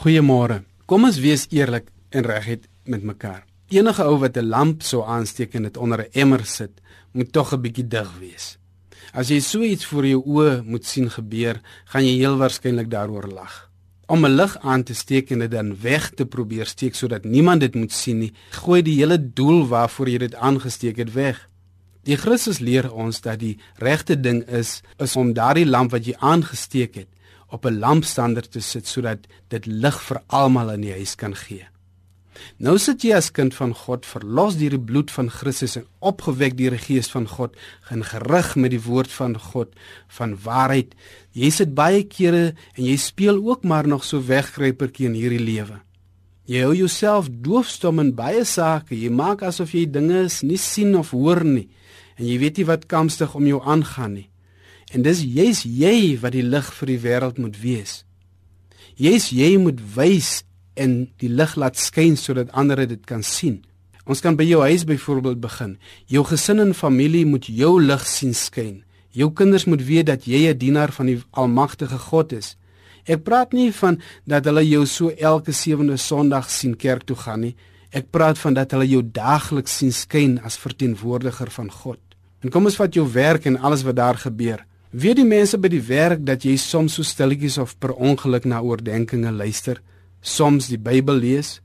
Goeiemôre. Kom ons wees eerlik en reguit met mekaar. Enige ou wat 'n lamp sou aansteek en dit onder 'n emmer sit, moet tog 'n bietjie dig wees. As jy so iets voor jou oë moet sien gebeur, gaan jy heel waarskynlik daaroor lag. Om 'n lig aan te steek en dit dan weg te probeer steek sodat niemand dit moet sien nie, gooi die hele doel waarvoor jy dit aangesteek het weg. Die Christus leer ons dat die regte ding is is om daardie lamp wat jy aangesteek het op 'n lampstander te sit sodat dit lig vir almal in die huis kan gee. Nou sit jy as kind van God, verlos deur die bloed van Christus en opgewek deur die Gees van God, gen gerig met die woord van God van waarheid. Jy sit baie kere en jy speel ook maar nog so weggrypertjie in hierdie lewe. Jy hou jouself doofstom in baie sake. Jy maak asof jy dinge nie sien of hoor nie en jy weet nie wat kamstig om jou aangaan nie. En dis jy's jy wat die lig vir die wêreld moet wees. Jy's jy moet wys en die lig laat skyn sodat ander dit kan sien. Ons kan by jou huis byvoorbeeld begin. Jou gesin en familie moet jou lig sien skyn. Jou kinders moet weet dat jy 'n dienaar van die Almagtige God is. Ek praat nie van dat hulle jou so elke sewende Sondag sien kerk toe gaan nie. Ek praat van dat hulle jou daagliks sien skyn as verteenwoordiger van God. En kom ons vat jou werk en alles wat daar gebeur. Weet die mense by die werk dat jy soms so stilletjies of per ongeluk na oordeenkings luister, soms die Bybel lees,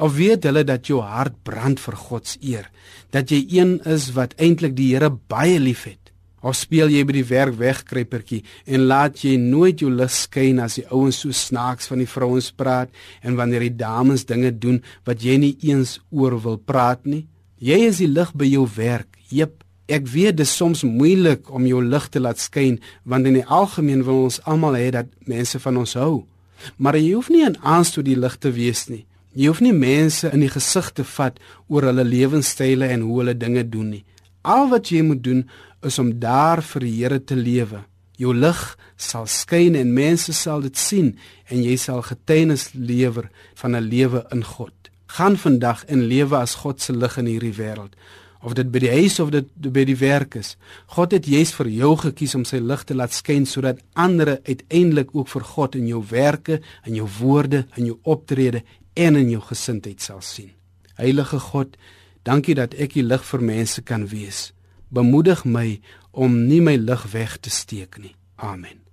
of weet hulle dat jou hart brand vir God se eer, dat jy een is wat eintlik die Here baie liefhet? Of speel jy by die werk wegkruipertjie en laat jy nooit jou lig skyn as die ouens so snaaks van die vrouens praat en wanneer die dames dinge doen wat jy nie eens oor wil praat nie? Jy is die lig by jou werk. Jep, Ek weet dit is soms moeilik om jou lig te laat skyn want in die algemeen wil ons almal hê dat mense van ons hou. Maar jy hoef nie 'n aanstoot die lig te wees nie. Jy hoef nie mense in die gesig te vat oor hulle lewenstyle en hoe hulle dinge doen nie. Al wat jy moet doen is om daar vir die Here te lewe. Jou lig sal skyn en mense sal dit sien en jy sal getuienis lewer van 'n lewe in God. Gaan vandag en lewe as God se lig in hierdie wêreld of dit by die huis of dit by die werk is. God het juis vir jou gekies om sy lig te laat skyn sodat ander uiteindelik ook vir God in jou werke, in jou woorde, in jou optrede en in jou gesindheid sal sien. Heilige God, dankie dat ek die lig vir mense kan wees. Bemoedig my om nie my lig weg te steek nie. Amen.